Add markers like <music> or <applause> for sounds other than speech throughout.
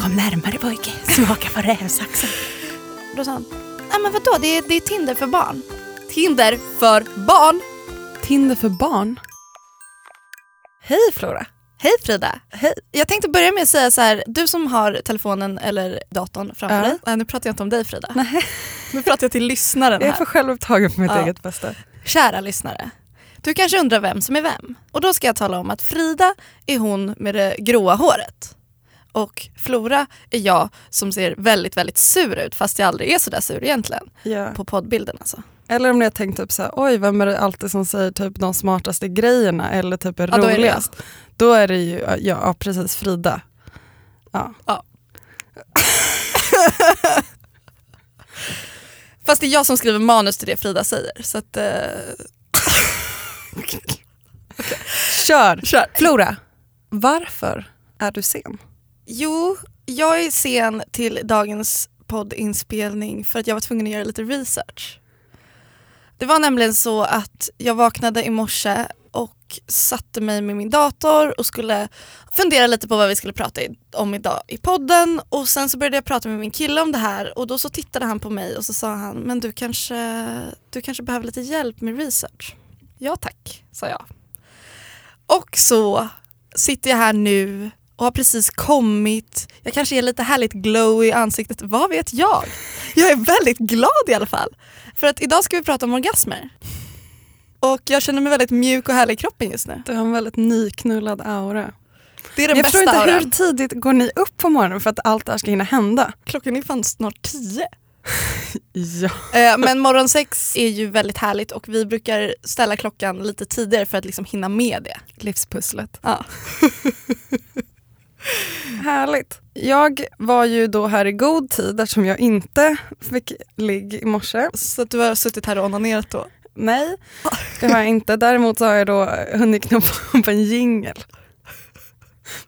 Kom närmare pojke, smaka på rävsaxen. Då sa han, nej men vadå det är, det är Tinder för barn. Tinder för barn? Tinder för barn? Hej Flora. Hej Frida. Hej. Jag tänkte börja med att säga så här, du som har telefonen eller datorn framför Ja. dig. Nej, nu pratar jag inte om dig Frida. Nej, Nu pratar jag till lyssnaren jag är här. för självupptagen för mitt Ja. eget bästa. Kära lyssnare. Du kanske undrar vem som är vem. Och då ska jag tala om att Frida är hon med det gråa håret. Och Flora är jag som ser väldigt, väldigt sur ut fast jag aldrig är så där sur egentligen. Ja. På poddbilden alltså. Eller om jag tänkt typ såhär, oj vem är det alltid som säger typ de smartaste grejerna eller typ är Ja, då är det roligast. Då är det ju, ja, ja precis Frida. Ja. <laughs> Fast det är jag som skriver manus till det Frida säger. Så att, eh, <laughs> Kör! kör. Flora, varför är du sen? Jo, jag är sen till dagens poddinspelning för att jag var tvungen att göra lite research. Det var nämligen så att jag vaknade i morse och satte mig med min dator och skulle fundera lite på vad vi skulle prata om idag i podden och sen så började jag prata med min kille om det här och då så tittade han på mig och så sa han men du kanske, du kanske behöver lite hjälp med research. Ja tack, sa jag. Och så sitter jag här nu och har precis kommit. Jag kanske är lite härligt glow i ansiktet, vad vet jag? Jag är väldigt glad i alla fall. För att idag ska vi prata om orgasmer. Och jag känner mig väldigt mjuk och härlig i kroppen just nu. Du har en väldigt nyknullad aura. Det är den jag bästa förstår inte, hur tidigt går ni upp på morgonen för att allt det här ska hinna hända? Klockan är fan snart tio. <laughs> Ja. Eh, Men morgon sex är ju väldigt härligt och vi brukar ställa klockan lite tidigare för att liksom hinna med det. Livspusslet. Ja. <laughs> <laughs> Härligt. Jag var ju då här i god tid eftersom jag inte fick ligg i morse. Så att du har suttit här och onanerat då? Nej, det har jag inte. Däremot så har jag då hunnit knoppa <laughs> upp en jingel.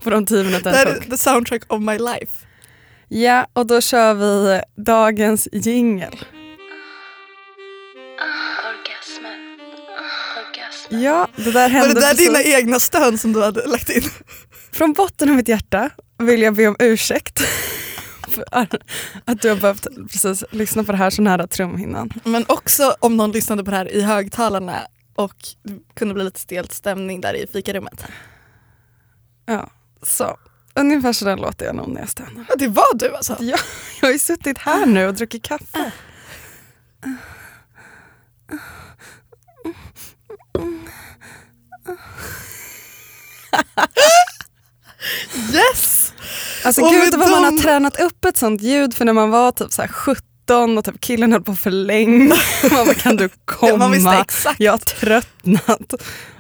På de tio Det minuterna här det är the soundtrack of my life. Ja, och då kör vi dagens jingel. Ja, det där Var hände det där precis. dina egna stön som du hade lagt in? Från botten av mitt hjärta vill jag be om ursäkt <laughs> för att du har behövt precis lyssna på det här så nära trumhinnan. Men också om någon lyssnade på det här i högtalarna och det kunde bli lite stelt stämning där i fikarummet. Ja, så. Ungefär så där låter jag nog när jag stönar. Ja, det var du alltså? Ja, jag har ju suttit här nu och druckit kaffe. Yes! Alltså Och gud vad man dem- har tränat upp ett sånt ljud för när man var typ så här 17 och typ killen höll på att förlänga. <laughs> Man bara, kan du Ja, man komma? exakt. Jag har tröttnat.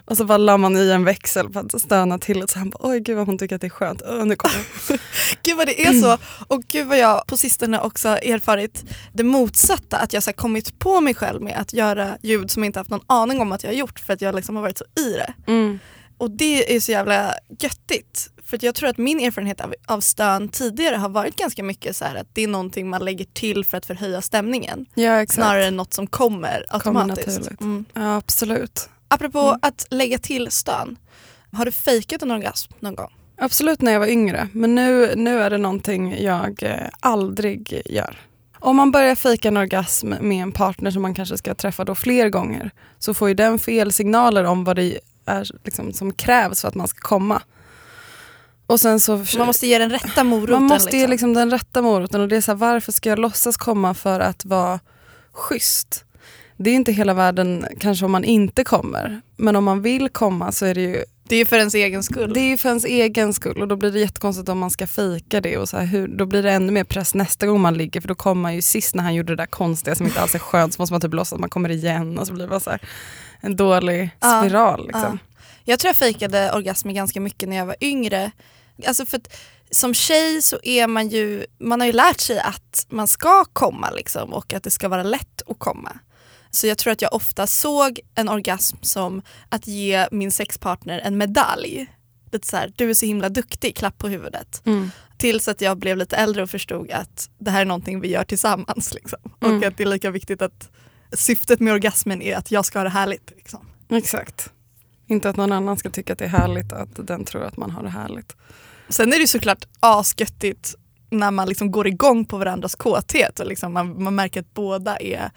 Och så bara la man i en växel för att stöna till och så han bara oj gud vad hon tycker att det är skönt. Öh, nu kommer. <laughs> Gud vad det är så. Och gud vad jag på sistone också erfarit det motsatta. Att jag så kommit på mig själv med att göra ljud som jag inte haft någon aning om att jag har gjort för att jag liksom har varit så i det. Mm. Och det är så jävla göttigt. För jag tror att min erfarenhet av, av stön tidigare har varit ganska mycket så att det är någonting man lägger till för att förhöja stämningen. Ja. Snarare än något som kommer automatiskt. naturligt. mm. Ja absolut. Apropå Mm. att lägga till stön. Har du fejkat en orgasm någon gång? Absolut när jag var yngre, men nu, nu är det någonting jag eh, aldrig gör. Om man börjar fejka en orgasm med en partner som man kanske ska träffa då fler gånger så får ju den fel signaler om vad det är liksom, som krävs för att man ska komma. Och sen så Man måste ge den rätta moroten. man måste ge liksom. liksom den rätta moroten och det är så här, varför ska jag låtsas komma för att vara schysst? Det är inte hela världen kanske om man inte kommer, men om man vill komma så är det ju Det är ju för ens egen skull. det är ju för ens egen skull och då blir det jättekonstigt om man ska fejka det och så här, hur, då blir det ännu mer press nästa gång man ligger för då kommer man ju sist när han gjorde det där konstiga som inte alls är skönt så måste man typ låtsas att man kommer igen och så blir det bara så här, en dålig Ja, spiral. Liksom. Jag tror jag fejkade orgasmer ganska mycket när jag var yngre. Alltså för att som tjej så är man ju, man har ju lärt sig att man ska komma liksom och att det ska vara lätt att komma. Så jag tror att jag ofta såg en orgasm som att ge min sexpartner en medalj. Lite så här, du är så himla duktig, klapp på huvudet. Mm. Tills att jag blev lite äldre och förstod att det här är någonting vi gör tillsammans. Liksom. Mm. Och att det är lika viktigt att syftet med orgasmen är att jag ska ha det härligt. Liksom. Exakt. Inte att någon annan ska tycka att det är härligt att den tror att man har det härligt. Sen är det såklart asgöttigt när man liksom går igång på varandras kåthet och liksom man, man märker att båda är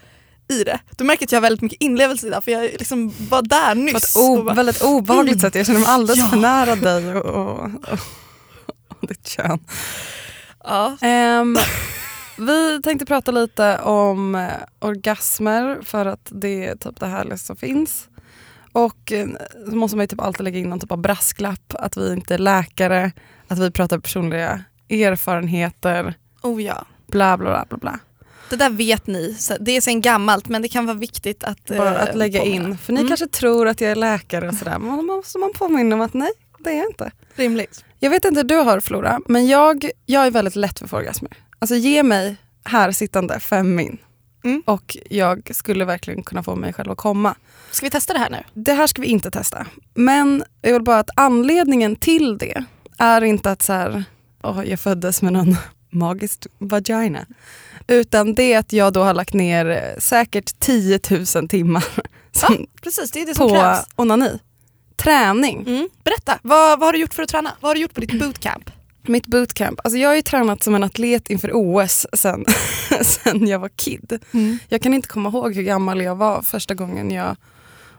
i det. Du märker att jag har väldigt mycket inlevelse i det för jag liksom var där På nyss. ett o- och bara, väldigt obehagligt Mm. sätt. Jag känner mig alldeles Ja. för nära dig och, och, och, och ditt kön. ja. Ehm, vi tänkte prata lite om orgasmer för att det är typ det härligaste som finns. Och eh, så måste man ju typ alltid lägga in någon typ av brasklapp, att vi inte är läkare, att vi pratar personliga erfarenheter, Oh ja. bla bla bla. bla, bla. Det där vet ni, det är sen gammalt men det kan vara viktigt att Bara eh, att lägga påminna. in. För ni Mm. kanske tror att jag är läkare och sådär, men då måste man påminna om att nej, det är jag inte. Rimligt. Jag vet inte hur du har Flora, men jag, jag är väldigt lätt för att få orgasmer. Alltså ge mig här sittande fem min Mm. och jag skulle verkligen kunna få mig själv att komma. Ska vi testa det här nu? Det här ska vi inte testa. Men jag vill bara att anledningen till det är inte att så här, åh, jag föddes med någon <laughs> magiskt vagina. Utan det är att jag då har lagt ner eh, säkert 10 000 timmar <laughs> som, Precis, det är det som på krävs. onani. Träning. Mm. Berätta, vad, vad har du gjort för att träna? Vad har du gjort på ditt bootcamp? Mitt bootcamp. Alltså jag har ju tränat som en atlet inför OS sen, <laughs> sen jag var kid. Jag kan inte komma ihåg hur gammal jag var första gången jag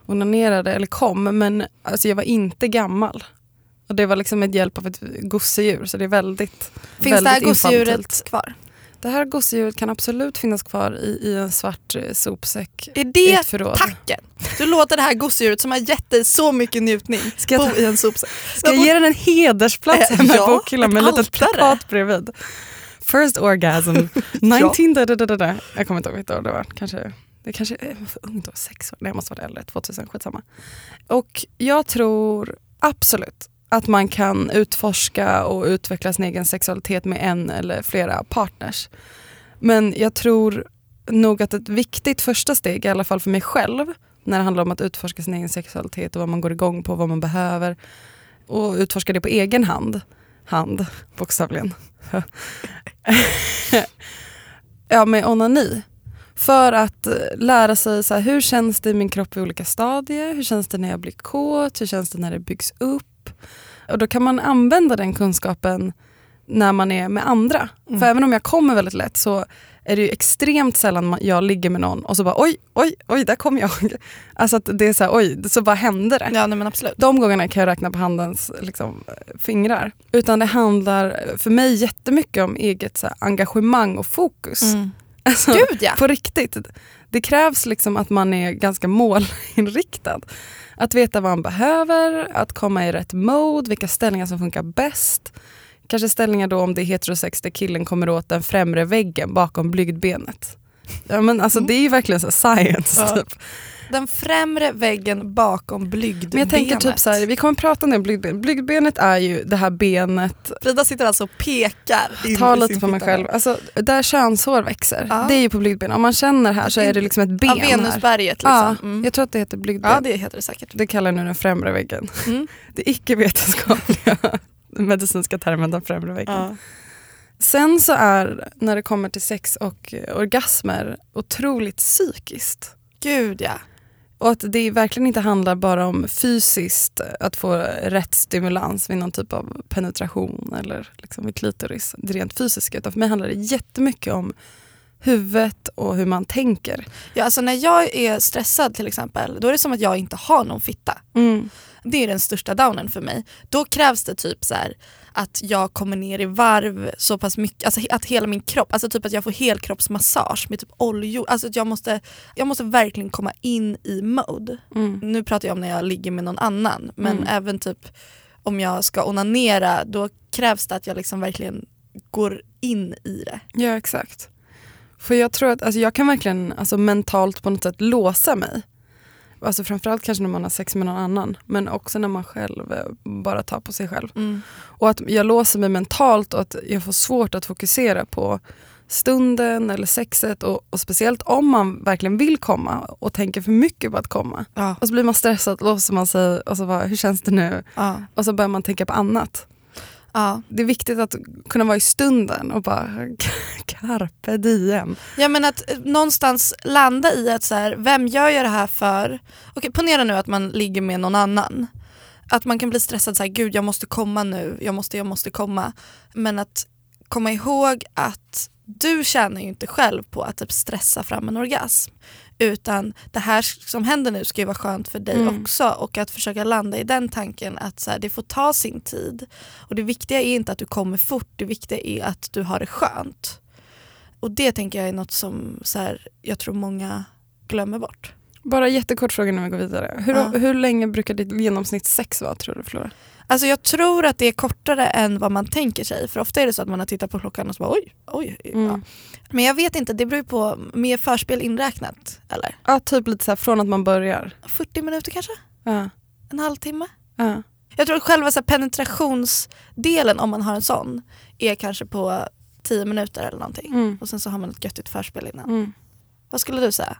onanerade eller kom. Men alltså jag var inte gammal. Och det var liksom med hjälp av ett gosedjur. Så det är väldigt, Finns väldigt det här gosedjuret kvar? Det här gosedjuret kan absolut finnas kvar i, i en svart eh, sopsäck Är i det tacken? Du låter det här gosedjuret som har gett dig så mycket njutning Ska jag, ta, i en sopsäck. ska jag ge den en hedersplats Eh, hemma i ja, bokhyllan med ett litet plakat bredvid? First orgasm, <laughs> 19... da, da, da, da, da. Jag kommer inte ihåg vilket år det var. Kanske, det kanske är för ungt då, sex år. Nej, jag måste vara äldre. 2000, skitsamma. Och jag tror absolut att man kan utforska och utveckla sin egen sexualitet med en eller flera partners. Men jag tror nog att ett viktigt första steg, i alla fall för mig själv, när det handlar om att utforska sin egen sexualitet och vad man går igång på, vad man behöver och utforska det på egen hand, hand bokstavligen, <laughs> ja med onani. För att eh, lära sig så här, hur känns det i min kropp i olika stadier, hur känns det när jag blir kåt, hur känns det när det byggs upp. Och då kan man använda den kunskapen när man är med andra. Mm. För även om jag kommer väldigt lätt så är det ju extremt sällan jag ligger med någon och så bara oj, oj, oj, där kom jag. <laughs> Alltså att det är så här, oj, så bara händer det. Ja nej, men absolut. De gångerna kan jag räkna på handens liksom, fingrar. Utan det handlar för mig jättemycket om eget så här, engagemang och fokus. Mm. <laughs> Alltså, Gud ja. På riktigt. Det krävs liksom att man är ganska målinriktad. Att veta vad man behöver, att komma i rätt mode, vilka ställningar som funkar bäst. Kanske ställningar då om det är heterosex där killen kommer åt den främre väggen bakom blygdbenet. Ja, men alltså, det är ju verkligen så science. Ja. Typ. Den främre väggen bakom blygdbenet. Men jag tänker typ så här, vi kommer prata om det blygdbenet. Blygdbenet är ju det här benet, Frida sitter alltså och pekar ta lite på mig själv, alltså, där könshår växer. Ja. Det är ju på blygdbenet. Om man känner här så är det liksom ett ben Ja. Venusberget Ja, liksom. Mm. jag tror att det heter blygdben. Ja det heter det säkert. Det kallar nu den främre väggen. Mm. <laughs> Det icke-vetenskapliga <laughs> medicinska termen den främre väggen. Ja. Sen så är, när det kommer till sex och orgasmer, otroligt psykiskt. Gud ja. Och att det verkligen inte handlar bara om fysiskt, att få rätt stimulans vid någon typ av penetration eller liksom vid klitoris, det rent fysiska. Utan för mig handlar det jättemycket om huvudet och hur man tänker. ja. Alltså när jag är stressad till exempel, då är det som att jag inte har någon fitta. Mm. Det är den största downen för mig. Då krävs det typ så här att jag kommer ner i varv så pass mycket, alltså att hela min kropp, alltså typ att jag får helkroppsmassage med typ oljor. Alltså att jag måste, jag måste verkligen komma in i mode. Mm. Nu pratar jag om när jag ligger med någon annan men Mm. även typ om jag ska onanera då krävs det att jag liksom verkligen går in i det. Ja exakt. För jag tror att alltså, jag kan verkligen alltså, mentalt på något sätt låsa mig. Alltså framförallt kanske när man har sex med någon annan men också när man själv eh, bara tar på sig själv. Och att jag låser mig mentalt och att jag får svårt att fokusera på stunden eller sexet och, och speciellt om man verkligen vill komma och tänker för mycket på att komma. Ja. Och så blir man stressad, låser man sig och så bara, hur känns det nu? Ja. Och så börjar man tänka på annat. Ja. Det är viktigt att kunna vara i stunden och bara <laughs> carpe diem. Ja men att eh, någonstans landa i att så här, vem gör jag det här för? Okej ponera nu att man ligger med någon annan. Att man kan bli stressad så här, gud jag måste komma nu, jag måste, jag måste komma. Men att komma ihåg att du tjänar ju inte själv på att typ stressa fram en orgasm. Utan det här som händer nu ska ju vara skönt för dig Mm. också och att försöka landa i den tanken att så här, det får ta sin tid. Och det viktiga är inte att du kommer fort, det viktiga är att du har det skönt. Och det tänker jag är något som så här, jag tror många glömmer bort. Bara jättekort fråga innan vi går vidare. Hur, Ja. hur länge brukar ditt genomsnitt sex vara tror du Flora? Alltså jag tror att det är kortare än vad man tänker sig. För ofta är det så att man har tittat på klockan och så bara oj, oj. Ja. Mm. Men jag vet inte, det beror ju på med förspel inräknat. Eller? Ja, typ lite så här från att man börjar. 40 minuter kanske? Ja. En halvtimme? Ja. Jag tror att själva så penetrationsdelen om man har en sån är kanske på 10 minuter eller någonting. Mm. Och sen så har man ett göttigt förspel innan. Mm. Vad skulle du säga?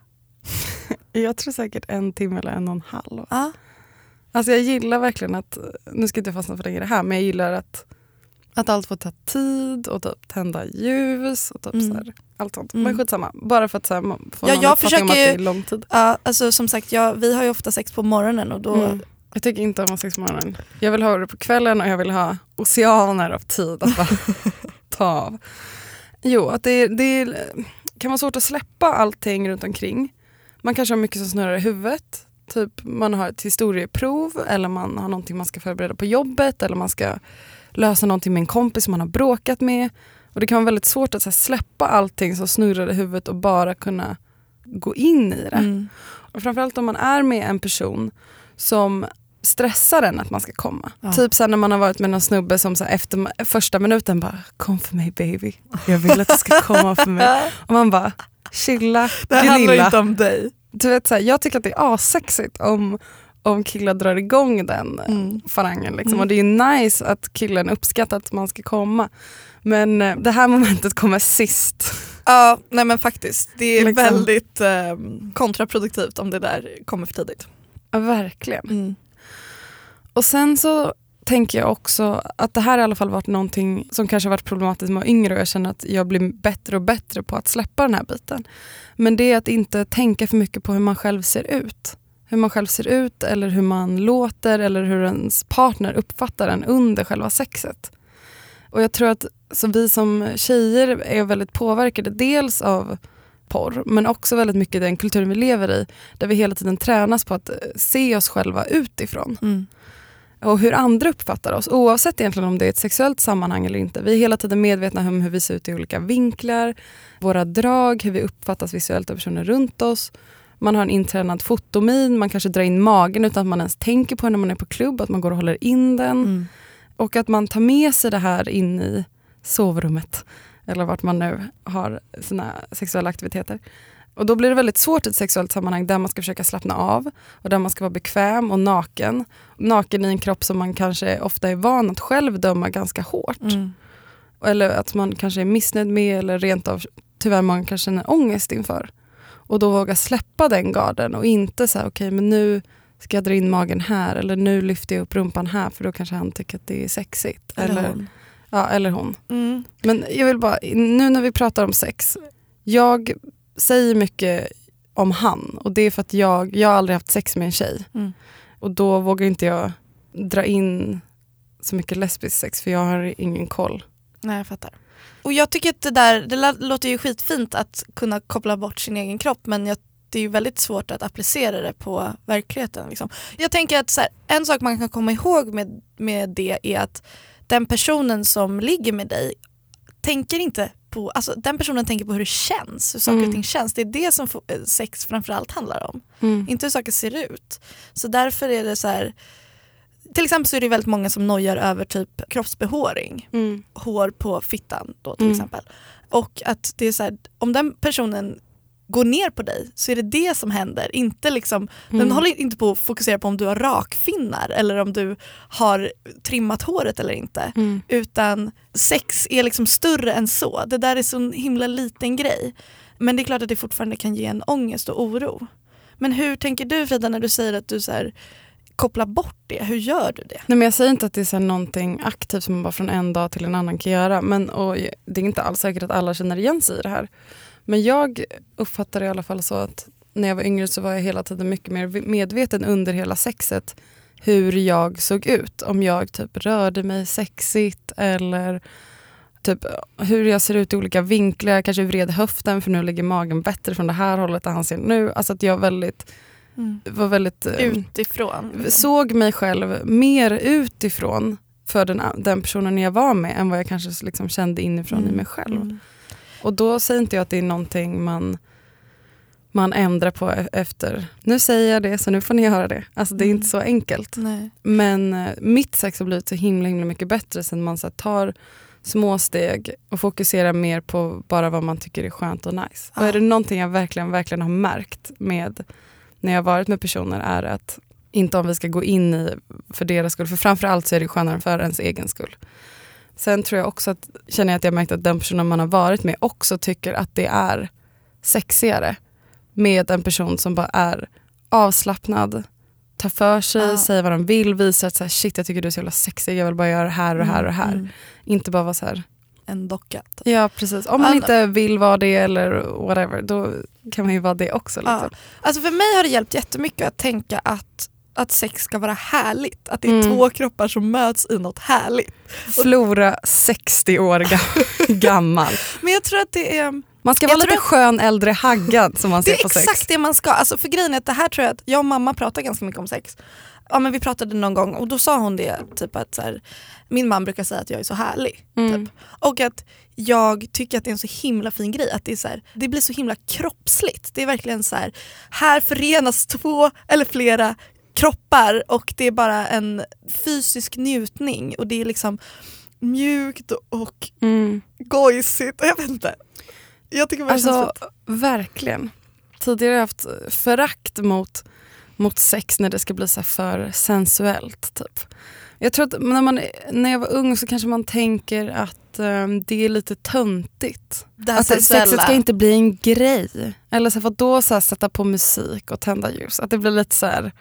<laughs> Jag tror säkert en timme eller en och en halv. Ja. Alltså jag gillar verkligen att, nu ska jag inte fastna för länge i det här, men jag gillar att, att allt får ta tid och typ tända ljus och typ Mm. så här, allt sånt. Mm. Men skitsamma, bara för att så här, man får Ja, någon jag uppfattning om att försöker det är lång tid. Ja, alltså som sagt, jag, vi har ju ofta sex på morgonen och då... Mm. Jag tycker inte om sex på morgonen. Jag vill ha det på kvällen och jag vill ha oceaner av tid att bara <laughs> ta av. Jo, att det, det kan vara svårt att släppa allting runt omkring. Man kanske har mycket som snurrar i huvudet. Typ man har ett historieprov eller man har någonting man ska förbereda på jobbet eller man ska lösa någonting med en kompis som man har bråkat med. Och Det kan vara väldigt svårt att här, släppa allting som snurrar i huvudet och bara kunna gå in i det. Mm. Och framförallt om man är med en person som stressar en att man ska komma. Ja. Typ så när man har varit med någon snubbe som så efter första minuten bara kom för mig baby. Jag vill att du ska komma för mig. <laughs> Och man bara chilla Det här handlar inte om dig. Du vet, så här, jag tycker att det är assexigt om, om killar drar igång den Mm. farangen. Liksom. Mm. Och det är nice att killen uppskattar att man ska komma. Men eh, det här <laughs> momentet kommer sist. Ja, nej men faktiskt. Det är Liksom. väldigt eh, kontraproduktivt om det där kommer för tidigt. Ja, verkligen. Mm. Och sen så tänker jag också att det här har i alla fall varit någonting som kanske har varit problematiskt med att vara yngre och jag känner att jag blir bättre och bättre på att släppa den här biten. Men det är att inte tänka för mycket på hur man själv ser ut. Hur man själv ser ut eller hur man låter eller hur ens partner uppfattar en under själva sexet. Och jag tror att så vi som tjejer är väldigt påverkade dels av porr men också väldigt mycket den kulturen vi lever i där vi hela tiden tränas på att se oss själva utifrån Mm och hur andra uppfattar oss oavsett egentligen om det är ett sexuellt sammanhang eller inte. Vi är hela tiden medvetna om hur vi ser ut i olika vinklar, våra drag, hur vi uppfattas visuellt av personer runt oss. Man har en intränad fotomin, man kanske drar in magen utan att man ens tänker på det när man är på klubb, att man går och håller in den. Mm. Och att man tar med sig det här in i sovrummet eller vart man nu har sina sexuella aktiviteter. Och då blir det väldigt svårt i ett sexuellt sammanhang där man ska försöka slappna av och där man ska vara bekväm och naken. Naken i en kropp som man kanske ofta är van att själv döma ganska hårt. Mm. Eller att man kanske är missnöjd med eller rent av tyvärr man kanske känner ångest inför. Och då våga släppa den garden och inte säga okej men nu ska jag dra in magen här eller nu lyfter jag upp rumpan här för då kanske han tycker att det är sexigt. Eller Eller, hon. Ja, eller hon. Mm. Men jag vill bara, nu när vi pratar om sex, jag säger mycket om han och det är för att jag, jag har aldrig haft sex med en tjej Mm. och då vågar inte jag dra in så mycket lesbisk sex för jag har ingen koll. Nej jag fattar. Och jag tycker att det där, det lå- låter ju skitfint att kunna koppla bort sin egen kropp men jag, det är ju väldigt svårt att applicera det på verkligheten. Liksom. Jag tänker att här, en sak man kan komma ihåg med, med det är att den personen som ligger med dig tänker inte på, alltså den personen tänker på hur det känns, hur saker Mm. och ting känns. Det är det som eh, sex framförallt handlar om. Mm. Inte hur saker ser ut. Så därför är det så här, till exempel så är det väldigt många som nojar över typ kroppsbehåring Mm. hår på fittan då till Mm. exempel. Och att det är så här, om den personen går ner på dig så är det det som händer. Inte liksom, Den Mm. håller inte på att fokusera på om du har rakfinnar eller om du har trimmat håret eller inte. Mm. Utan sex är liksom större än så. Det där är så en himla liten grej. Men det är klart att det fortfarande kan ge en ångest och oro. Men hur tänker du Frida när du säger att du så här, kopplar bort det? Hur gör du det? Nej, men jag säger inte att det är så här någonting aktivt som man bara från en dag till en annan kan göra. Men, och det är inte alls säkert att alla känner igen sig i det här. Men jag uppfattar det i alla fall så att när jag var yngre så var jag hela tiden mycket mer medveten under hela sexet hur jag såg ut. Om jag typ rörde mig sexigt eller typ hur jag ser ut i olika vinklar, jag kanske vred höften för nu ligger magen bättre från det här hållet än han ser nu. Alltså att jag väldigt, var väldigt, eh, Utifrån. såg mig själv mer utifrån för den, den personen jag var med än vad jag kanske liksom kände inifrån i mig själv. Mm. Och då säger inte jag att det är någonting man, man ändrar på e- efter, nu säger jag det så nu får ni höra det. Alltså det är Mm. inte så enkelt. Nej. Men eh, mitt sex har blivit så himla, himla mycket bättre sen man så tar små steg och fokuserar mer på bara vad man tycker är skönt och nice. Och Ja. är det någonting jag verkligen, verkligen har märkt med när jag har varit med personer är att inte om vi ska gå in i för deras skull, för framförallt så är det skönare för ens egen skull. Sen tror jag också att, känner jag att jag märkt att den personen man har varit med också tycker att det är sexigare med en person som bara är avslappnad, tar för sig, Ja. säger vad de vill, visar att så här, shit jag tycker du är så jävla sexig, jag vill bara göra det här och det här och det här. Mm. Inte bara vara så här, En docka. typ. ja precis. Om man Ja, inte vill vara det eller whatever, då kan man ju vara det också. Ja. Liksom. Alltså för mig har det hjälpt jättemycket att tänka att, att sex ska vara härligt. Att det är Mm. två kroppar som möts i något härligt. Flora 60 år ga- <laughs> gammal. Men jag tror att det är Man ska Jag vara lite att- skön äldre haggad som man Det ser är på sex. exakt det man ska. Alltså för grejen är att det här tror jag att jag och mamma pratar ganska mycket om sex. Ja men vi pratade någon gång och då sa hon det typ att så här, min man brukar säga att jag är så härlig. Mm. Typ. Och att jag tycker att det är en så himla fin grej. Att det, är så här, det blir så himla kroppsligt. Det är verkligen så här, här förenas två eller flera kroppar och det är bara en fysisk njutning och det är liksom mjukt och Mm. gojsigt. <laughs> Jag vet inte. Jag tycker det Alltså verkligen. Tidigare har jag haft förakt mot, mot sex när det ska bli så för sensuellt. Typ. Jag tror att när, man, när jag var ung så kanske man tänker att ehm, det är lite töntigt. det Att sexet sensuella. ska inte bli en grej. Eller så för att då så sätta på musik och tända ljus. Att det blir lite så här,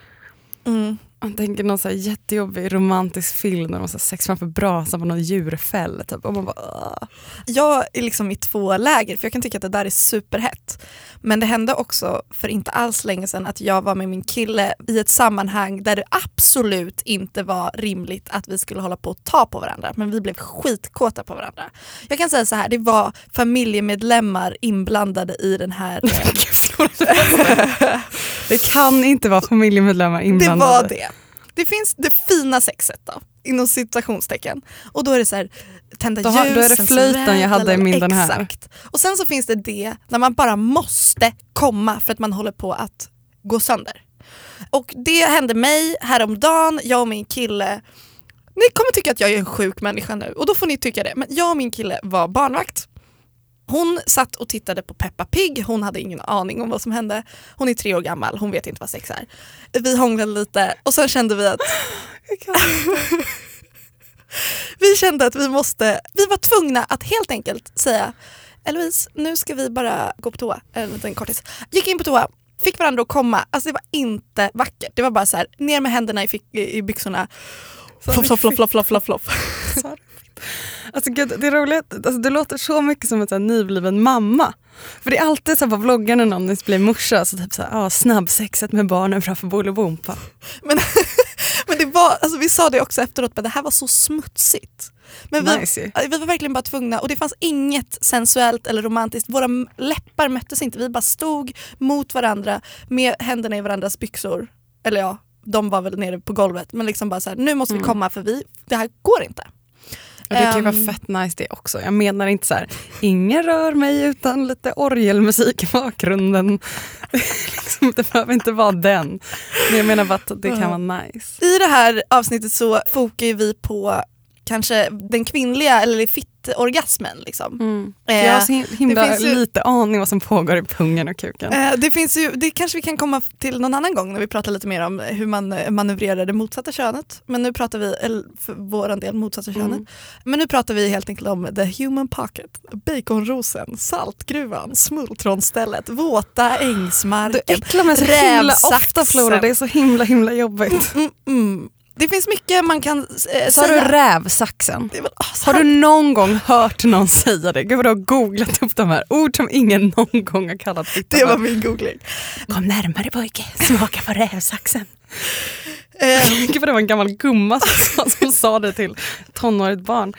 Mm. man tänker någon så jättejobbig romantisk film när man har sex framför brasan på någon djurfäll. Typ. Och man bara. Jag är liksom i två läger för jag kan tycka att det där är superhett. Men det hände också för inte alls länge sedan att jag var med min kille i ett sammanhang där det absolut inte var rimligt att vi skulle hålla på att ta på varandra. Men vi blev skitkåta på varandra. Jag kan säga så här, det var familjemedlemmar inblandade i den här. <laughs> <laughs> Det kan inte vara familjemedlemmar det inblandade. var det. Det finns det fina sexet då, inom citationstecken. Och då är det så här, tända Då ljus, då är det flöjten jag hade i min den här. Exakt. Och sen så finns det det när man bara måste komma för att man håller på att gå sönder. Och det hände mig häromdagen, jag och min kille ni kommer tycka att jag är en sjuk människa nu och då får ni tycka det. Men jag och min kille var barnvakt. Hon satt och tittade på Peppa Pig, hon hade ingen aning om vad som hände. Hon är tre år gammal, hon vet inte vad sex är. Vi hånglade lite och sen kände vi att <laughs> vi kände att vi måste, vi var tvungna att helt enkelt säga Eloise, nu ska vi bara gå på toa. En liten kortis. Gick in på toa, fick varandra att komma. Alltså det var inte vackert. Det var bara så här, ner med händerna i, fick, i byxorna. Floff, floff, floff, floff, floff, floff. Alltså gud, det är roligt, alltså, du låter så mycket som en så här nybliven mamma. För det är alltid så här på vloggen när någon blir morsa, så typ så här, ah, snabbsexet med barnen framför Bolibompa. Men, <laughs> men det var, alltså vi sa det också efteråt, men det här var så smutsigt. Men vi, Nice vi var verkligen bara tvungna och det fanns inget sensuellt eller romantiskt. Våra läppar möttes inte, vi bara stod mot varandra med händerna i varandras byxor. Eller ja, de var väl nere på golvet. Men liksom bara så här, nu måste vi Mm. komma för vi, det här går inte. Det kan ju vara Ehm. fett nice det också. Jag menar inte så här, ingen rör mig utan lite orgelmusik i bakgrunden. <laughs> liksom, det behöver inte vara den. Men jag menar bara att det kan vara nice. I det här avsnittet så fokar vi på kanske den kvinnliga eller fitt-orgasmen. Liksom. Mm. Eh, Jag har så him- himla det finns ju- lite aning vad som pågår i pungen och kuken. Eh, Det finns ju, det kanske vi kan komma till någon annan gång när vi pratar lite mer om hur man eh, manövrerar det motsatta könet. Men nu pratar vi, eller för vår del motsatta könet. Mm. Men nu pratar vi helt enkelt om the human pocket, baconrosen, saltgruvan, smultronstället, våta Du ängsmarken. äcklar mig så himla rävsaxen. ofta Flora, det är så himla himla jobbigt. Mm, mm. Det finns mycket man kan eh, Sa du rävsaxen? Det väl Har du någon gång hört någon säga det? Gud vad du har googlat upp de här ord som ingen någon gång har kallat fitta det var min googling. Kom närmare pojke, smaka på rävsaxen. Eh, Gud vad det var en gammal gumma som sa, som sa det till tonårigt barn.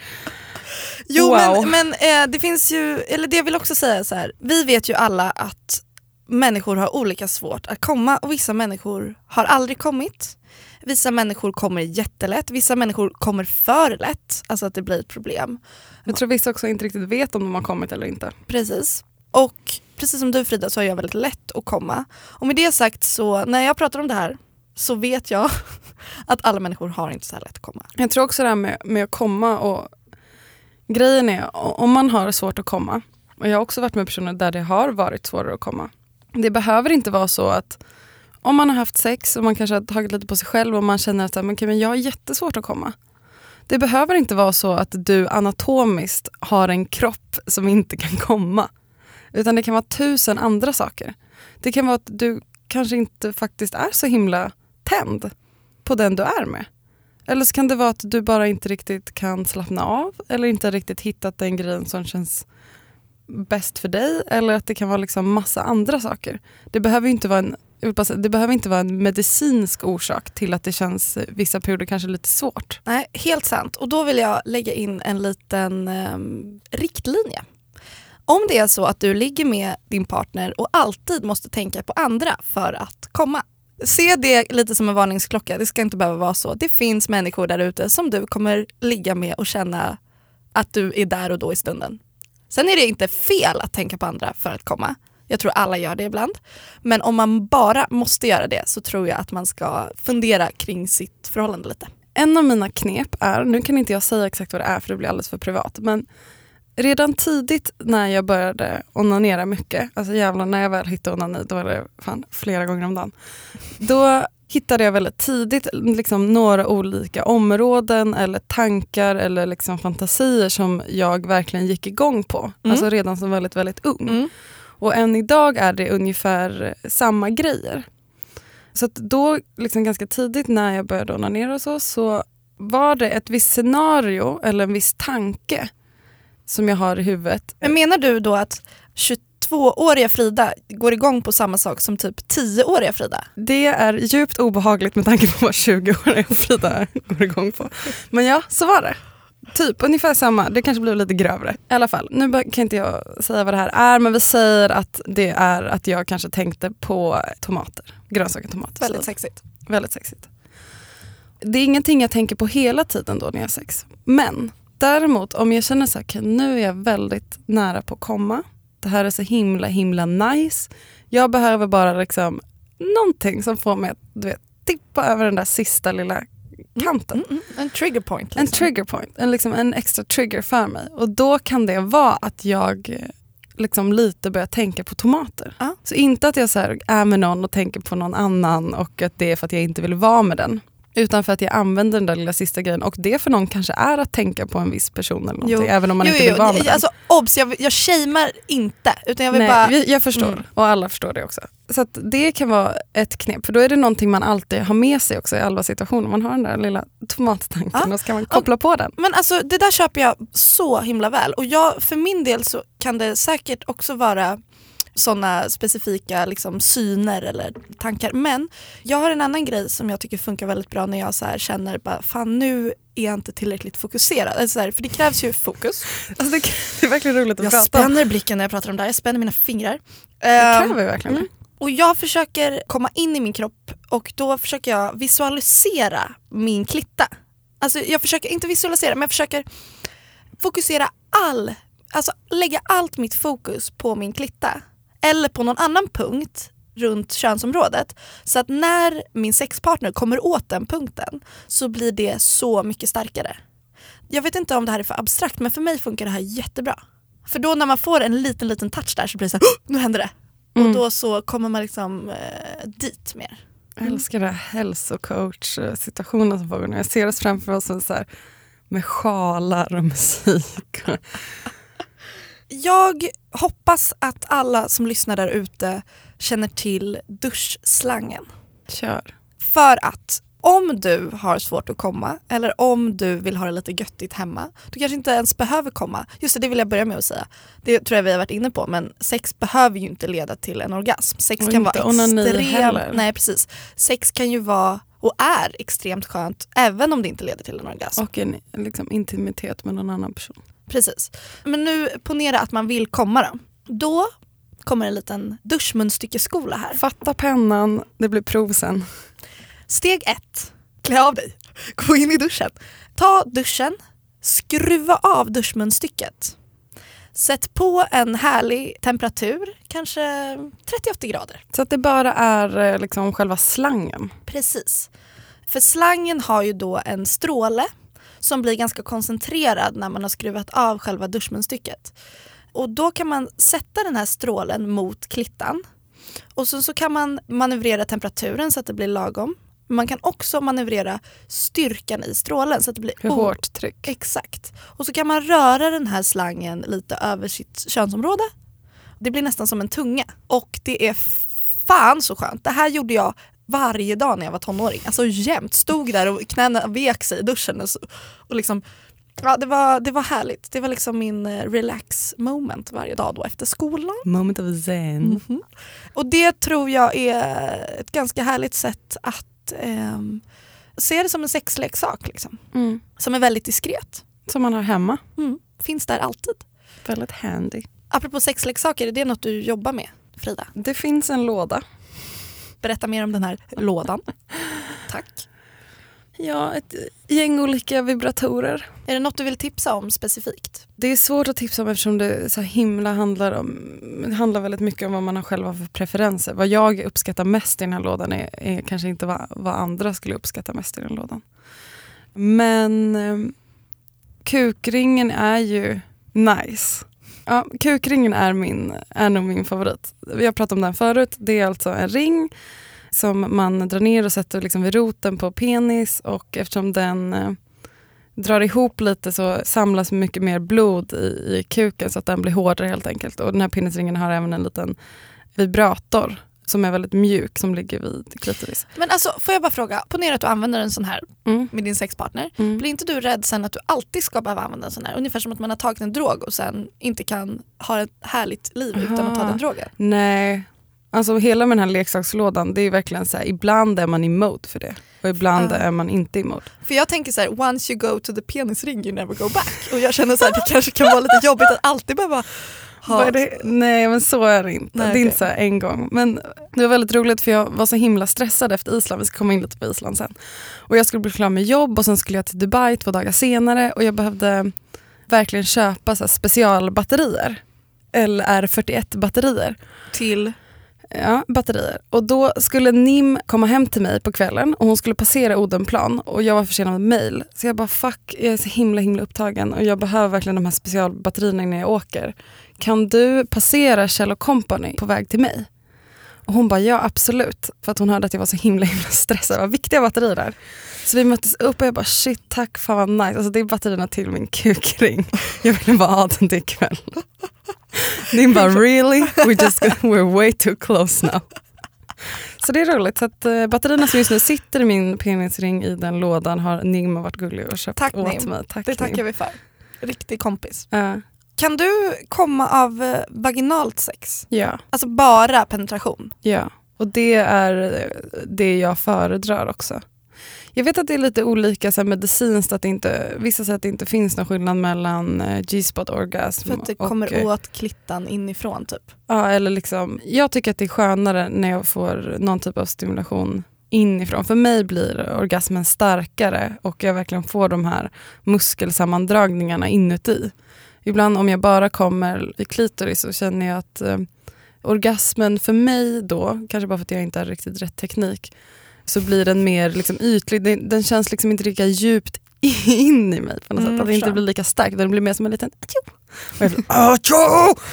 Jo Wow. men, men eh, det finns ju, eller det jag vill också säga så här. vi vet ju alla att människor har olika svårt att komma och vissa människor har aldrig kommit. Vissa människor kommer jättelätt, vissa människor kommer för lätt, alltså att det blir ett problem. Jag tror vissa också inte riktigt vet om de har kommit eller inte. Precis. Och precis som du Frida så har jag väldigt lätt att komma. Och med det sagt så när jag pratar om det här så vet jag <laughs> att alla människor har inte så här lätt att komma. Jag tror också det här med, med att komma och grejen är om man har svårt att komma och jag har också varit med personer där det har varit svårare att komma. Det behöver inte vara så att om man har haft sex och man kanske har tagit lite på sig själv och man känner att men, okay, men jag har jättesvårt att komma. Det behöver inte vara så att du anatomiskt har en kropp som inte kan komma. Utan det kan vara tusen andra saker. Det kan vara att du kanske inte faktiskt är så himla tänd på den du är med. Eller så kan det vara att du bara inte riktigt kan slappna av eller inte riktigt hittat den grejen som känns bäst för dig. Eller att det kan vara liksom massa andra saker. Det behöver ju inte vara en, jag vill säga, det behöver inte vara en medicinsk orsak till att det känns vissa perioder kanske lite svårt. Nej, helt sant. Och då vill jag lägga in en liten eh, riktlinje. Om det är så att du ligger med din partner och alltid måste tänka på andra för att komma. Se det lite som en varningsklocka, det ska inte behöva vara så. Det finns människor där ute som du kommer ligga med och känna att du är där och då i stunden. Sen är det inte fel att tänka på andra för att komma. Jag tror alla gör det ibland. Men om man bara måste göra det så tror jag att man ska fundera kring sitt förhållande lite. En av mina knep är, nu kan inte jag säga exakt vad det är för det blir alldeles för privat, men redan tidigt när jag började onanera mycket, alltså jävlar när jag väl hittade onani, då var det fan flera gånger om dagen. Då hittade jag väldigt tidigt liksom några olika områden eller tankar eller liksom fantasier som jag verkligen gick igång på. Mm. Alltså redan som väldigt, väldigt ung. Och än idag är det ungefär samma grejer. Så då, liksom ganska tidigt när jag började onanera och så, så var det ett visst scenario eller en viss tanke som jag har i huvudet. Men menar du då att 22-åriga Frida går igång på samma sak som typ 10-åriga Frida? Det är djupt obehagligt med tanke på vad 20-åriga Frida går igång på. Men ja, så var det. Typ ungefär samma, det kanske blev lite grövre. I alla fall, nu kan inte jag säga vad det här är men vi säger att det är att jag kanske tänkte på tomater. Grönsaker, tomater. Väldigt sexigt. Väldigt sexigt. Det är ingenting jag tänker på hela tiden då när jag har sex. Men däremot om jag känner så här, "Okej, nu är jag väldigt nära på att komma. Det här är så himla himla nice. Jag behöver bara liksom någonting som får mig att du vet, tippa över den där sista lilla kanten. Mm, mm. En trigger point. En liksom. trigger point, en, liksom en extra trigger för mig. Och då kan det vara att jag eh, liksom lite börjar tänka på tomater. Ja. Så inte att jag så här är med någon och tänker på någon annan och att det är för att jag inte vill vara med den. Utan för att jag använder den där lilla sista grejen och det för någon kanske är att tänka på en viss person eller någonting, Jo. även om man jo, inte vill vara med. Alltså obs, jag, jag shamear inte. Utan jag vill Nej, bara... jag, jag förstår Mm. och alla förstår det också. Så det kan vara ett knep, för då är det någonting man alltid har med sig också i alla situationer. Man har den där lilla tomattanken Ja. och så kan man koppla på den. Men alltså det där köper jag så himla väl. Och jag, för min del så kan det säkert också vara sådana specifika liksom, syner eller tankar. Men jag har en annan grej som jag tycker funkar väldigt bra när jag så här känner bara fan nu är jag inte tillräckligt fokuserad. Alltså, så här, för det krävs ju fokus. Alltså det, det är verkligen roligt att Jag prata om. spänner blicken när jag pratar om det här, jag spänner mina fingrar. Det Ehm, kräver verkligen mm. och jag försöker komma in i min kropp och då försöker jag visualisera min klitta. Alltså jag försöker inte visualisera men jag försöker fokusera all, alltså lägga allt mitt fokus på min klitta. Eller på någon annan punkt runt könsområdet. Så att när min sexpartner kommer åt den punkten så blir det så mycket starkare. Jag vet inte om det här är för abstrakt men för mig funkar det här jättebra. För då när man får en liten liten touch där så blir det så här, "Åh, nu händer det. Mm. Och då så kommer man liksom eh, dit mer. Jag älskar den här hälsocoach-situationen som pågår nu. Jag ser oss framför oss så här, med sjalar och musik. Jag hoppas att alla som lyssnar där ute känner till duschslangen. Kör. För att om du har svårt att komma eller om du vill ha det lite göttigt hemma, du kanske inte ens behöver komma. Just det, det vill jag börja med att säga. Det tror jag vi har varit inne på men sex behöver ju inte leda till en orgasm. Sex Och kan vara extremt... Nej precis. Sex kan ju vara och är extremt skönt även om det inte leder till en orgasm. Och en liksom, intimitet med någon annan person. Precis. Men nu ponera att man vill komma då. Då kommer en liten duschmunstyckeskola här. Fatta pennan, det blir prov sen. Steg ett, klä av dig. Gå in i duschen. Ta duschen, skruva av duschmunstycket. Sätt på en härlig temperatur, kanske 38 grader. Så att det bara är eh, liksom själva slangen. Precis. För slangen har ju då en stråle som blir ganska koncentrerad när man har skruvat av själva duschmunstycket. Och då kan man sätta den här strålen mot klittan och så, så kan man manövrera temperaturen så att det blir lagom. Man kan också manövrera styrkan i strålen så att det blir Hur hårt tryck. Exakt. Och så kan man röra den här slangen lite över sitt könsområde. Det blir nästan som en tunga. Och det är fan så skönt. Det här gjorde jag varje dag när jag var tonåring. Alltså jämt. Stod där och knäna vek sig i duschen. Och, så, och liksom, ja, det, var, det var härligt. Det var liksom min eh, relax moment varje dag då efter skolan. Moment of zen. Mhm. Och det tror jag är ett ganska härligt sätt att ehm, se det som en sexleksak. Liksom. Mm. Som är väldigt diskret. Som man har hemma. Mm. Finns där alltid. Väldigt handy. Apropå sexleksaker, är det något du jobbar med Frida? Det finns en låda. Berätta mer om den här lådan. Tack. Ja, ett gäng olika vibratorer. Är det något du vill tipsa om specifikt? Det är svårt att tipsa om eftersom det så himla handlar om handlar väldigt mycket om vad man har själva för preferenser. Vad jag uppskattar mest i den här lådan är, är kanske inte vad, vad andra skulle uppskatta mest i den lådan. Men eh, kukringen är ju nice. Ja, kukringen är, min, är nog min favorit. Vi har pratat om den förut. Det är alltså en ring som man drar ner och sätter liksom vid roten på penis och eftersom den eh, drar ihop lite så samlas mycket mer blod i, i kuken så att den blir hårdare helt enkelt. Och den här penisringen har även en liten vibrator som är väldigt mjuk som ligger vid klitoris. Men alltså, får jag bara fråga, ponera att du använder en sån här Mm. med din sexpartner. Mm. Blir inte du rädd sen att du alltid ska behöva använda en sån här? Ungefär som att man har tagit en drog och sen inte kan ha ett härligt liv utan att ta Aha. den drogen. Nej, alltså hela med den här leksakslådan det är verkligen så här, ibland är man i mode för det och ibland Ja. är man inte i mode. För jag tänker så här, once you go to the penisring you never go back. Och jag känner så här, det kanske kan vara lite jobbigt att alltid behöva Vad ha... är det? Nej men så är det inte. Nej, det är okej. inte så en gång. Men det var väldigt roligt för jag var så himla stressad efter Island. Vi ska komma in lite på Island sen. Och jag skulle bli klar med jobb och sen skulle jag till Dubai två dagar senare och jag behövde verkligen köpa så specialbatterier. LR41 batterier. Till... Ja, batterier. Och då skulle Nim komma hem till mig på kvällen och hon skulle passera Odenplan och jag var försenad med mail. Så jag bara fuck, jag är så himla himla upptagen och jag behöver verkligen de här specialbatterierna när jag åker. Kan du passera Kjell Company på väg till mig? Och hon bara ja absolut. För att hon hörde att jag var så himla himla stressad. Det var viktiga batterier där. Så vi möttes upp och jag bara shit tack fan vad nice. Alltså det är batterierna till min kukring. Jag ville bara ha den till ikväll. Nim bara really? We just, we're way too close now. Så det är roligt. Så att, eh, batterierna som just nu sitter i min penisring i den lådan har Nim varit gullig och köpt Tack, åt Nim. mig. Tack, Det tackar Nim. vi för. Riktig kompis. Ja, Kan du komma av eh, vaginalt sex? ja, Alltså bara penetration? ja. Och det är eh, det jag föredrar också. Jag vet att det är lite olika så här, medicinskt, att det inte, vissa säger att det inte finns någon skillnad mellan eh, G-spot orgasm För att det och kommer eh, åt klittan inifrån typ? Ja, eller liksom, jag tycker att det är skönare när jag får någon typ av stimulation inifrån. För mig blir orgasmen starkare och jag verkligen får de här muskelsammandragningarna inuti. Ibland om jag bara kommer vid klitoris så känner jag att eh, orgasmen för mig då, kanske bara för att jag inte har riktigt rätt teknik, så blir den mer liksom ytlig. Den, den känns liksom inte lika djupt <laughs> in i mig på något Mm, sätt. Att det inte blir lika starkt. Den blir mer som en liten atjo. <laughs> Och jag vill, atjo!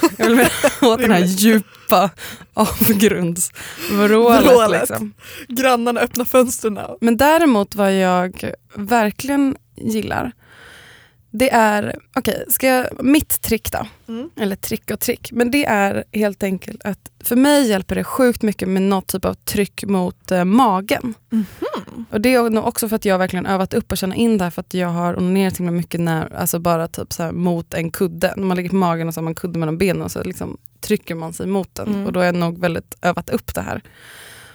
<laughs> Jag vill mer åt den här djupa avgrundsvrålet. Vrålet. Liksom. Grannarna öppnar fönstren. Men däremot vad jag verkligen gillar, det är, okej, ska jag, mitt trick då, Mm. eller trick och trick, men det är helt enkelt att för mig hjälper det sjukt mycket med något typ av tryck mot eh, magen. Mhm. Och det är nog också för att jag verkligen övat upp och känna in det här för att jag har onanerat mig mycket när, alltså bara typ så mot en kudde. När man ligger på magen och så har man kudde mellan benen och så liksom trycker man sig mot den. Mm. Och då har jag nog väldigt övat upp det här.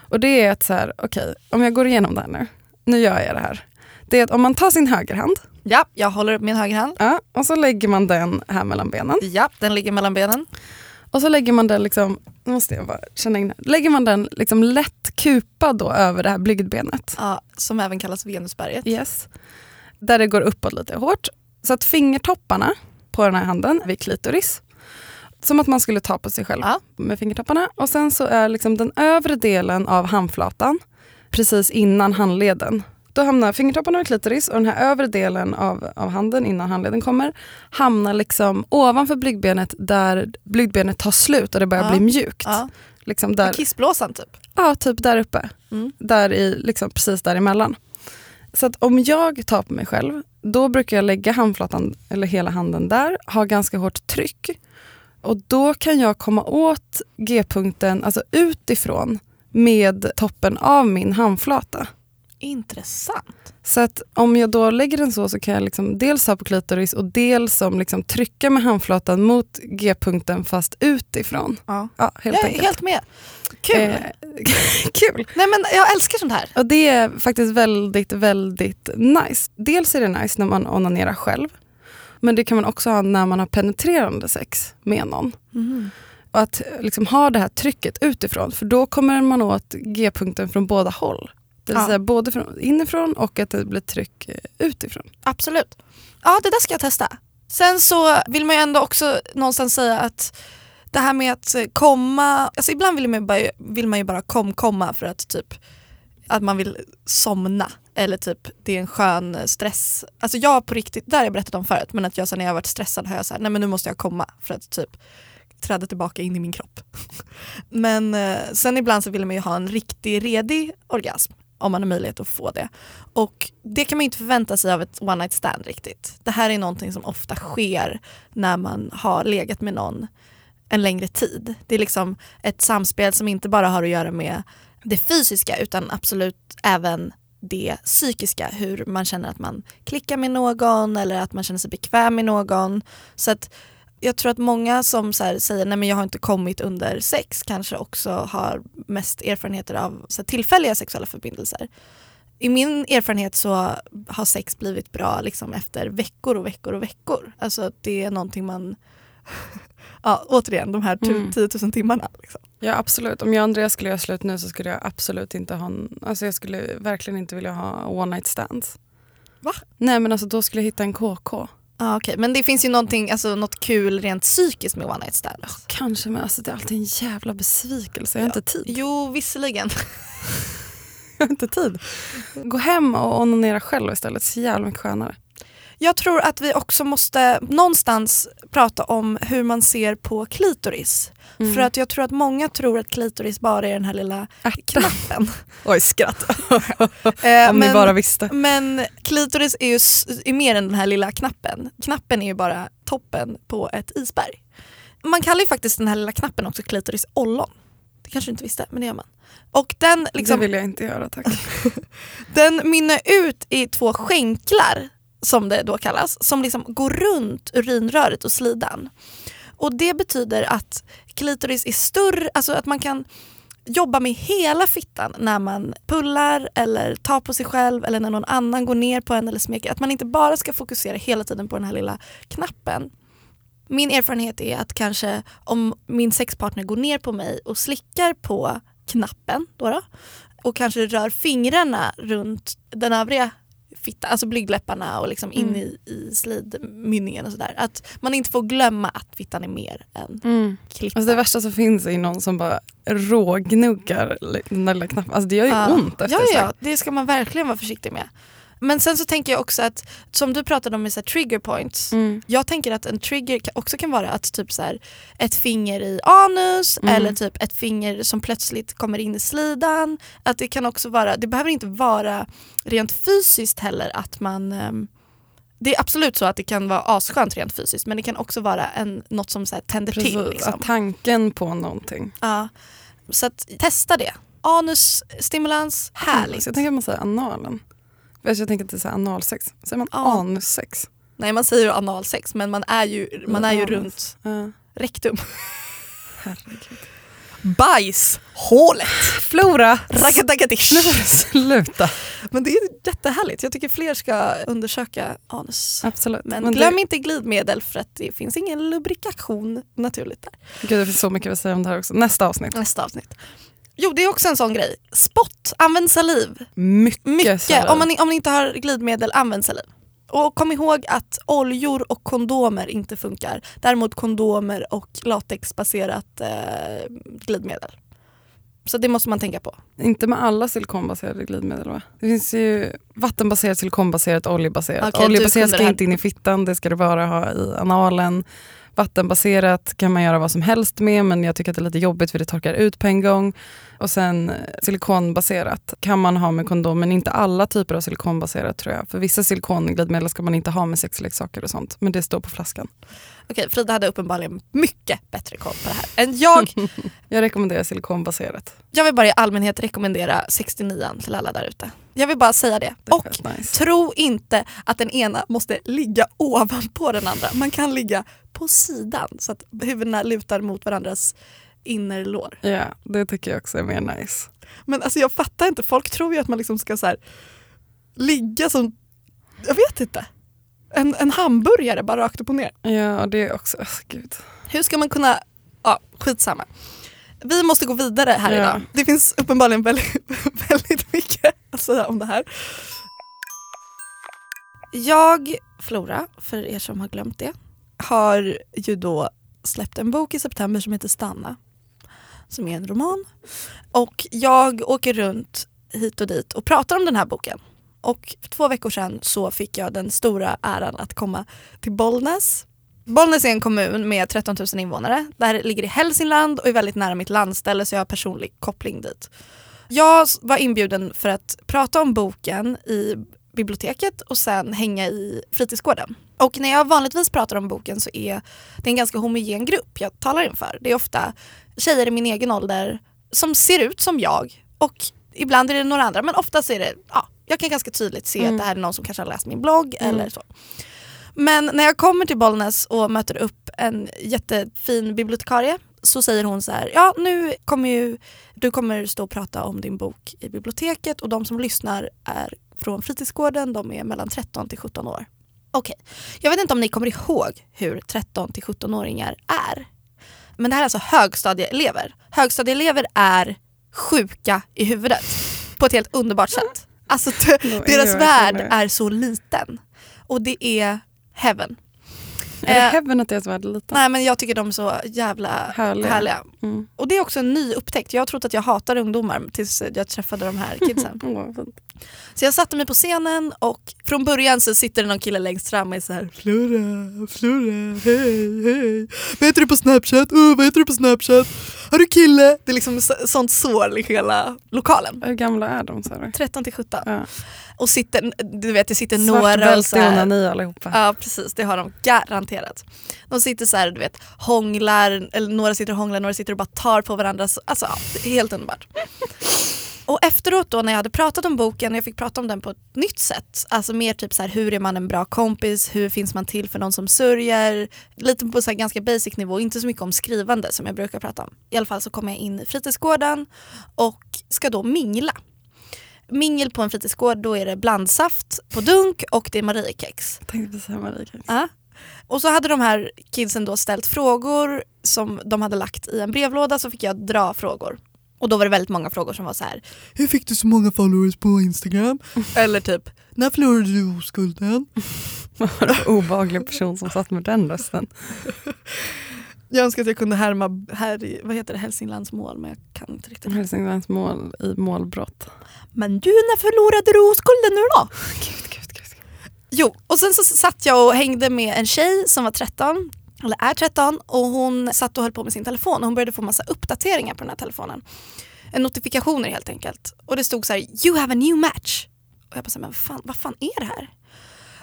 Och det är att så här, okej, om jag går igenom det här nu, nu gör jag det här. Det är att om man tar sin högerhand Ja, jag håller upp min högerhand. Ja, och så lägger man den här mellan benen. Ja, den ligger mellan benen. Och så lägger man den liksom, nu måste jag bara känna in här. Lägger man den liksom lätt kupad då över det här blygdbenet. Ja, som även kallas Venusberget. Yes. Där det går uppåt lite hårt. Så att fingertopparna på den här handen vid klitoris. Som att man skulle ta på sig själv Ja. med fingertopparna. Och sen så är liksom den övre delen av handflatan precis innan handleden. Då hamnar fingertopparna vid klitoris och den här övre delen av, av handen innan handleden kommer hamnar liksom ovanför blygdbenet där blygdbenet tar slut och det börjar Ja. bli mjukt. Ja. Liksom där, Kissblåsan typ. ja, typ där uppe. Mm. Där i, liksom precis däremellan. Så att om jag tar på mig själv, då brukar jag lägga handflatan, eller hela handen där, ha ganska hårt tryck. Och då kan jag komma åt G-punkten, alltså utifrån, med toppen av min handflata. Intressant. Så att om jag då lägger den så så kan jag liksom dels ha på klitoris och dels som liksom trycka med handflatan mot G-punkten fast utifrån. Ja. Ja, helt jag är enkelt. helt med. Kul. Eh, <laughs> kul! Nej men jag älskar sånt här. Och det är faktiskt väldigt, väldigt nice. Dels är det nice när man onanerar själv. Men det kan man också ha när man har penetrerande sex med någon. Och att liksom ha det här trycket utifrån. För då kommer man åt G-punkten från båda håll. Det vill säga både från, inifrån och att det blir tryck eh, utifrån. Absolut. Ja, det där ska jag testa. Sen så vill man ju ändå också någonstans säga att det här med att eh, komma, alltså ibland vill man ju bara, vill man ju bara kom, komma för att typ att man vill somna eller typ det är en skön eh, stress. Alltså jag på riktigt, det har jag berättat om förut, men att jag sen när jag varit stressad har jag sagt nej men nu måste jag komma för att typ träda tillbaka in i min kropp. <laughs> men sen ibland så vill man ju ha en riktig redig orgasm om man har möjlighet att få det. Och det kan man inte förvänta sig av ett one night stand riktigt. Det här är någonting som ofta sker när man har legat med någon en längre tid. Det är liksom ett samspel som inte bara har att göra med det fysiska utan absolut även det psykiska, hur man känner att man klickar med någon eller att man känner sig bekväm med någon. Så att jag tror att många som så här säger nej men jag har inte kommit under sex kanske också har mest erfarenheter av så här, tillfälliga sexuella förbindelser. I min erfarenhet så har sex blivit bra liksom efter veckor och veckor och veckor. Alltså det är någonting man, <laughs> ja återigen de här tu- Mm. 10 000 timmarna. Liksom. Ja absolut. Om jag och Andreas skulle göra slut nu så skulle jag absolut inte ha en, alltså jag skulle verkligen inte vilja ha one night stands. Va? Nej men alltså då skulle jag hitta en KK. Ah, okay. Men det finns ju någonting, alltså, något kul rent psykiskt med one night stands. Kanske men alltså det är alltid en jävla besvikelse. Jag har Ja. inte tid. Jo visserligen. <laughs> <laughs> Jag har inte tid. Gå hem och onanera själv istället. Så jävla mycket skönare. Jag tror att vi också måste någonstans prata om hur man ser på klitoris. Mm. För att jag tror att många tror att klitoris bara är den här lilla Ärtan. knappen. <laughs> Oj skratt. <laughs> Eh, Om ni men, bara visste. men klitoris är ju är mer än den här lilla knappen. Knappen är ju bara toppen på ett isberg. Man kallar ju faktiskt den här lilla knappen också klitoris ollon. Det kanske du inte visste, men det gör man. Och den, liksom, Det vill jag inte göra tack. <laughs> den mynnar ut i två skänklar, som det då kallas, som liksom går runt urinröret och slidan. Och det betyder att klitoris är större, alltså att man kan jobba med hela fittan när man pullar eller tar på sig själv eller när någon annan går ner på en eller smeker. Att man inte bara ska fokusera hela tiden på den här lilla knappen. Min erfarenhet är att kanske om min sexpartner går ner på mig och slickar på knappen då då, och kanske rör fingrarna runt den övriga fittan, alltså blygdläpparna och liksom in Mm. i, i slidmynningen och sådär. Att man inte får glömma att fittan är mer än Mm. klippan. Alltså det värsta som finns är någon som bara rågnuggar den där lilla knappen. Alltså det gör ju Ja. ont efter ja, ja, det ska man verkligen vara försiktig med. Men sen så tänker jag också att, som du pratade om med så här, trigger points, Mm. jag tänker att en trigger också kan vara att typ så här, ett finger i anus Mm. eller typ ett finger som plötsligt kommer in i slidan. Att det kan också vara, det behöver inte vara rent fysiskt heller att man ehm, det är absolut så att det kan vara asskönt rent fysiskt men det kan också vara en, något som så här tänder Precis, till. Liksom. tanken på någonting. Ja. Så att, testa det. Anusstimulans, härligt. Så jag tänker att man säger analen. Alltså jag tänker så här analsex. Säger man Ja. anussex? Nej man säger ju analsex men man är ju, man är ju runt Ja, rektum. herregud. bajshålet. Flora, Raggadagadish. nu får du sluta. Men det är jättehärligt. Jag tycker fler ska undersöka anus. Absolut. Men, Men glöm det, inte glidmedel för att det finns ingen lubrikation naturligt där. Gud, det finns så mycket att säga om det här också. Nästa avsnitt. Nästa avsnitt. Jo, det är också en sån grej. Spott, använd saliv. Mycket, Mycket. saliv. Om man, om man inte har glidmedel, använd saliv. Och kom ihåg att oljor och kondomer inte funkar. Däremot kondomer och latexbaserat eh, glidmedel. Så det måste man tänka på. Inte med alla silikonbaserade glidmedel va? Det finns ju vattenbaserat, silikonbaserat, oljebaserat. Du oljebaserat ska inte in i fittan, det ska det bara ha i analen. Vattenbaserat kan man göra vad som helst med men jag tycker att det är lite jobbigt för det torkar ut på en gång. Och sen eh, silikonbaserat kan man ha med kondom men inte alla typer av silikonbaserat tror jag. För vissa silikonglidmedel ska man inte ha med sexleksaker och sånt. Men det står på flaskan. Okej, Frida hade uppenbarligen mycket bättre koll på det här än jag. <laughs> Jag rekommenderar silikonbaserat. Jag vill bara i allmänhet rekommendera 69 till alla där ute. Jag vill bara säga det. Det Och nice. tro inte att den ena måste ligga <laughs> ovanpå den andra. Man kan ligga på sidan så att huvudena lutar mot varandras innerlår. Ja, det tycker jag också är mer nice. Men alltså jag fattar inte, folk tror ju att man liksom ska så här, ligga som, jag vet inte, en, en hamburgare bara rakt upp och ner. Ja, och det är också, oh, gud. Hur ska man kunna, ja skitsamma. Vi måste gå vidare här Ja. idag. Det finns uppenbarligen väldigt, <laughs> väldigt mycket att säga om det här. Jag, Flora, för er som har glömt det, har ju då släppt en bok i september som heter Stanna. Som är en roman. Och jag åker runt hit och dit och pratar om den här boken. Och för två veckor sedan så fick jag den stora äran att komma till Bollnäs. Bollnäs är en kommun med 13 000 invånare. Det här ligger i Hälsingland och är väldigt nära mitt landställe så jag har personlig koppling dit. Jag var inbjuden för att prata om boken i biblioteket och sen hänga i fritidsgården. Och när jag vanligtvis pratar om boken så är det en ganska homogen grupp jag talar inför. Det är ofta tjejer i min egen ålder som ser ut som jag och ibland är det några andra men oftast är det, ja, jag kan ganska tydligt se Mm. att det här är någon som kanske har läst min blogg Mm. eller så. Men när jag kommer till Bollnäs och möter upp en jättefin bibliotekarie så säger hon så här, ja nu kommer ju, du kommer stå och prata om din bok i biblioteket och de som lyssnar är från fritidsgården, de är mellan 13 till 17 år. Okej, jag vet inte om ni kommer ihåg hur 13 till 17-åringar är. Men det här är alltså högstadieelever. Högstadieelever är sjuka i huvudet på ett helt underbart sätt. Alltså deras värld är så liten. Och det är heaven. Är det Eh, heaven att deras värld är liten? Nej men jag tycker de är så jävla Härliga. härliga. Mm. Och det är också en ny upptäckt. Jag har trott att jag hatar ungdomar tills jag träffade de här kidsen. <laughs> Så jag satte mig på scenen och från början så sitter det någon kille längst fram och är så här Flora, Flora, hej, hej. Vad heter du på snapchat? Oh, vad heter du på snapchat? Har du kille? Det är liksom så- sånt sår i hela lokalen. Hur gamla är de? sa du? 13 till 17. Ja. Och sitter, du vet det sitter Svart några och så här, onani allihopa. Ja precis, det har de garanterat. De sitter så här, du vet, hånglar, eller några sitter och hånglar, några sitter och bara tar på varandra. Så- Alltså ja, helt underbart. Och efteråt då när jag hade pratat om boken, jag fick prata om den på ett nytt sätt. Alltså mer typ så här, hur är man en bra kompis, hur finns man till för någon som sörjer? Lite på så här ganska basic nivå, inte så mycket om skrivande som jag brukar prata om. I alla fall så kommer jag in i fritidsgården och ska då mingla. Mingel på en fritidsgård, då är det blandsaft på dunk och det är Mariekex. Jag tänkte precis säga Marika. Ja. Och så hade de här kidsen då ställt frågor som de hade lagt i en brevlåda så fick jag dra frågor. Och då var det väldigt många frågor som var så här. Hur fick du så många followers på Instagram? Eller typ, när förlorade du oskulden? <laughs> Vad var det för obehaglig person som satt med den rösten? <laughs> Jag önskar att jag kunde härma här i, vad heter det, Hälsinglands mål men jag kan inte riktigt. Hälsinglands mål i målbrott. Men du, när förlorade du oskulden nu då? <laughs> Gud, gud, gud. Jo, och sen så satt jag och hängde med en tjej som var 13, eller är 13 och hon satt och höll på med sin telefon och hon började få massa uppdateringar på den här telefonen. En Notifikationer helt enkelt. Och det stod så här, you have a new match. Och jag bara, men vad fan, vad fan är det här?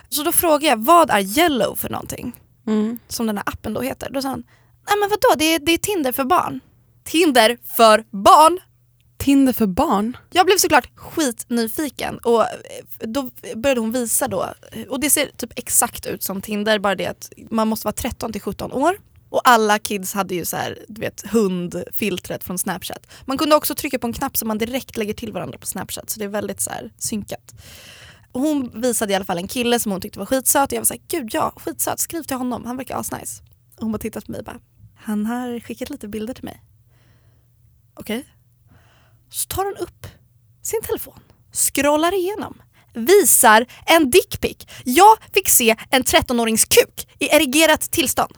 Så då frågade jag, vad är yellow för någonting? Mm. Som den här appen då heter. Då sa han, nej men vadå, det är, det är Tinder för barn. Tinder för barn? Tinder för barn? Jag blev såklart skitnyfiken och eh, då började hon visa då, och det ser typ exakt ut som Tinder, bara det att man måste vara 13 till 17 år. Och alla kids hade ju så här, du vet, hundfiltret från Snapchat. Man kunde också trycka på en knapp som man direkt lägger till varandra på Snapchat. Så det är väldigt så här synkat. Och hon visade i alla fall en kille som hon tyckte var skitsöt och jag var såhär, gud ja, skitsöt, skriv till honom, han verkar asnice. Och hon bara tittat på mig och bara, han har skickat lite bilder till mig. Okej. Så tar hon upp sin telefon, scrollar igenom, visar en dickpic. Jag fick se en 13-årings kuk i erigerat tillstånd.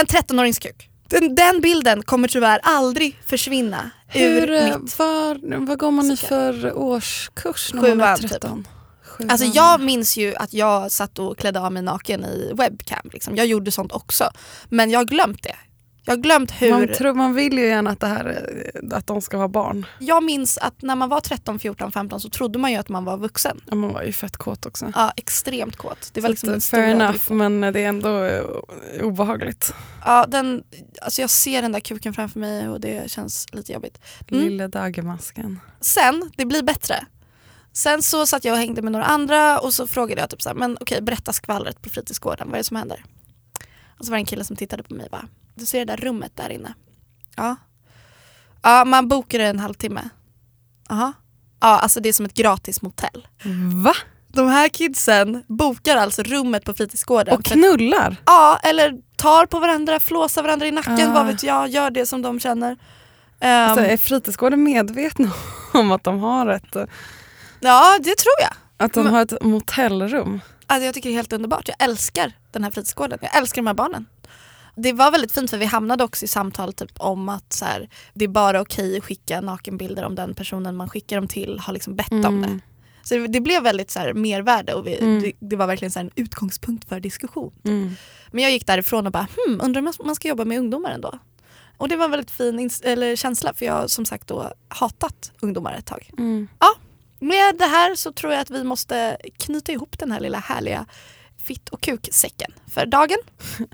En 13-årings kuk. Den, den bilden kommer tyvärr aldrig försvinna Hur, ur eh, mitt... var, vad går man i för årskurs när man är Sjuan, typ. 13? Sjuan. Alltså jag minns ju att jag satt och klädde av mig naken i webcam. Liksom. Jag gjorde sånt också. Men jag har glömt det. Jag har glömt hur... man, tror, man vill ju gärna att, det här, eh, att de ska vara barn. Jag minns att när man var 13, 14, 15 så trodde man ju att man var vuxen. Ja, man var ju fett kåt också. Ja, extremt kåt. Det var Så liksom den fair enough, driften. men det är ändå eh, obehagligt. Ja, den, alltså jag ser den där kuken framför mig och det känns lite jobbigt. Mm. Lille dagermasken. Sen, det blir bättre. Sen så satt jag och hängde med några andra och så frågade jag typ så här, men okej berätta skvallret på fritidsgården, vad är det som händer? Och så var det en kille som tittade på mig och bara, du ser det där rummet där inne? Ja. Ja, man bokade en halvtimme. Jaha. Ja, alltså det är som ett gratis motell. Va? De här kidsen bokar alltså rummet på fritidsgården. Och för- knullar? Ja, eller tar på varandra, flåsar varandra i nacken, Ah. vad vet jag, gör det som de känner. Alltså, Ehm, är fritidsgården medvetna <laughs> om att de har ett, ja, det tror jag. att de Men- har ett motellrum? Alltså jag tycker det är helt underbart. Jag älskar den här fritidsgården. Jag älskar de här barnen. Det var väldigt fint för vi hamnade också i samtal typ om att så här, det är bara okej att skicka nakenbilder om den personen man skickar dem till har liksom bett om det. Mm. Så det, det blev väldigt så här, mervärde och vi, Mm. det, det var verkligen så här, en utgångspunkt för diskussion. Mm. Men jag gick därifrån och bara, hmm, undrar om man ska jobba med ungdomar ändå? Och det var en väldigt fin eller känsla för jag har som sagt då hatat ungdomar ett tag. Mm. Med det här så tror jag att vi måste knyta ihop den här lilla härliga fitt och kuksäcken för dagen. <laughs>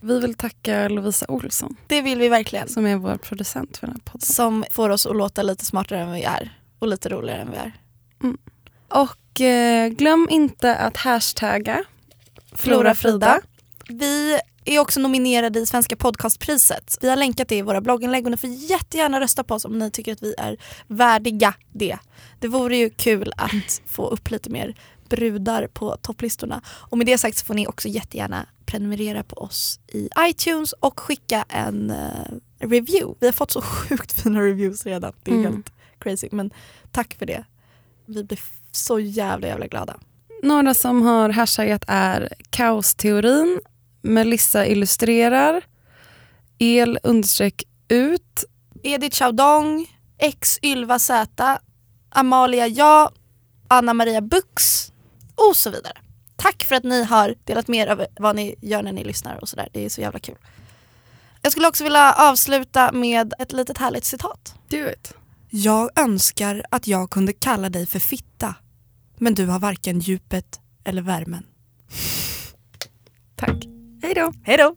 Vi vill tacka Lovisa Olsson Det vill vi verkligen. som är vår producent för den här podden. Som får oss att låta lite smartare än vi är och lite roligare än vi är. Och eh, glöm inte att hashtagga Flora Frida. Vi är också nominerade i Svenska podcastpriset. Vi har länkat det i våra blogginlägg och ni får jättegärna rösta på oss om ni tycker att vi är värdiga det. Det vore ju kul att få upp lite mer brudar på topplistorna. Och med det sagt så får ni också jättegärna prenumerera på oss i iTunes och skicka en eh, review. Vi har fått så <laughs> sjukt fina reviews redan. Det är Mm. helt crazy. Men tack för det. Vi blir så jävla jävla glada. Några som har hashtaggat är kaosteorin, Melissa illustrerar, el understreck ut, Edith Chaudong, ex Ylva Z, Amalia Ja, Anna Maria Bux och så vidare. Tack för att ni har delat med er av vad ni gör när ni lyssnar och sådär. Det är så jävla kul. Jag skulle också vilja avsluta med ett litet härligt citat. do it. Jag önskar att jag kunde kalla dig för fitta, men du har varken djupet eller värmen. Tack. Hej då. Hej då!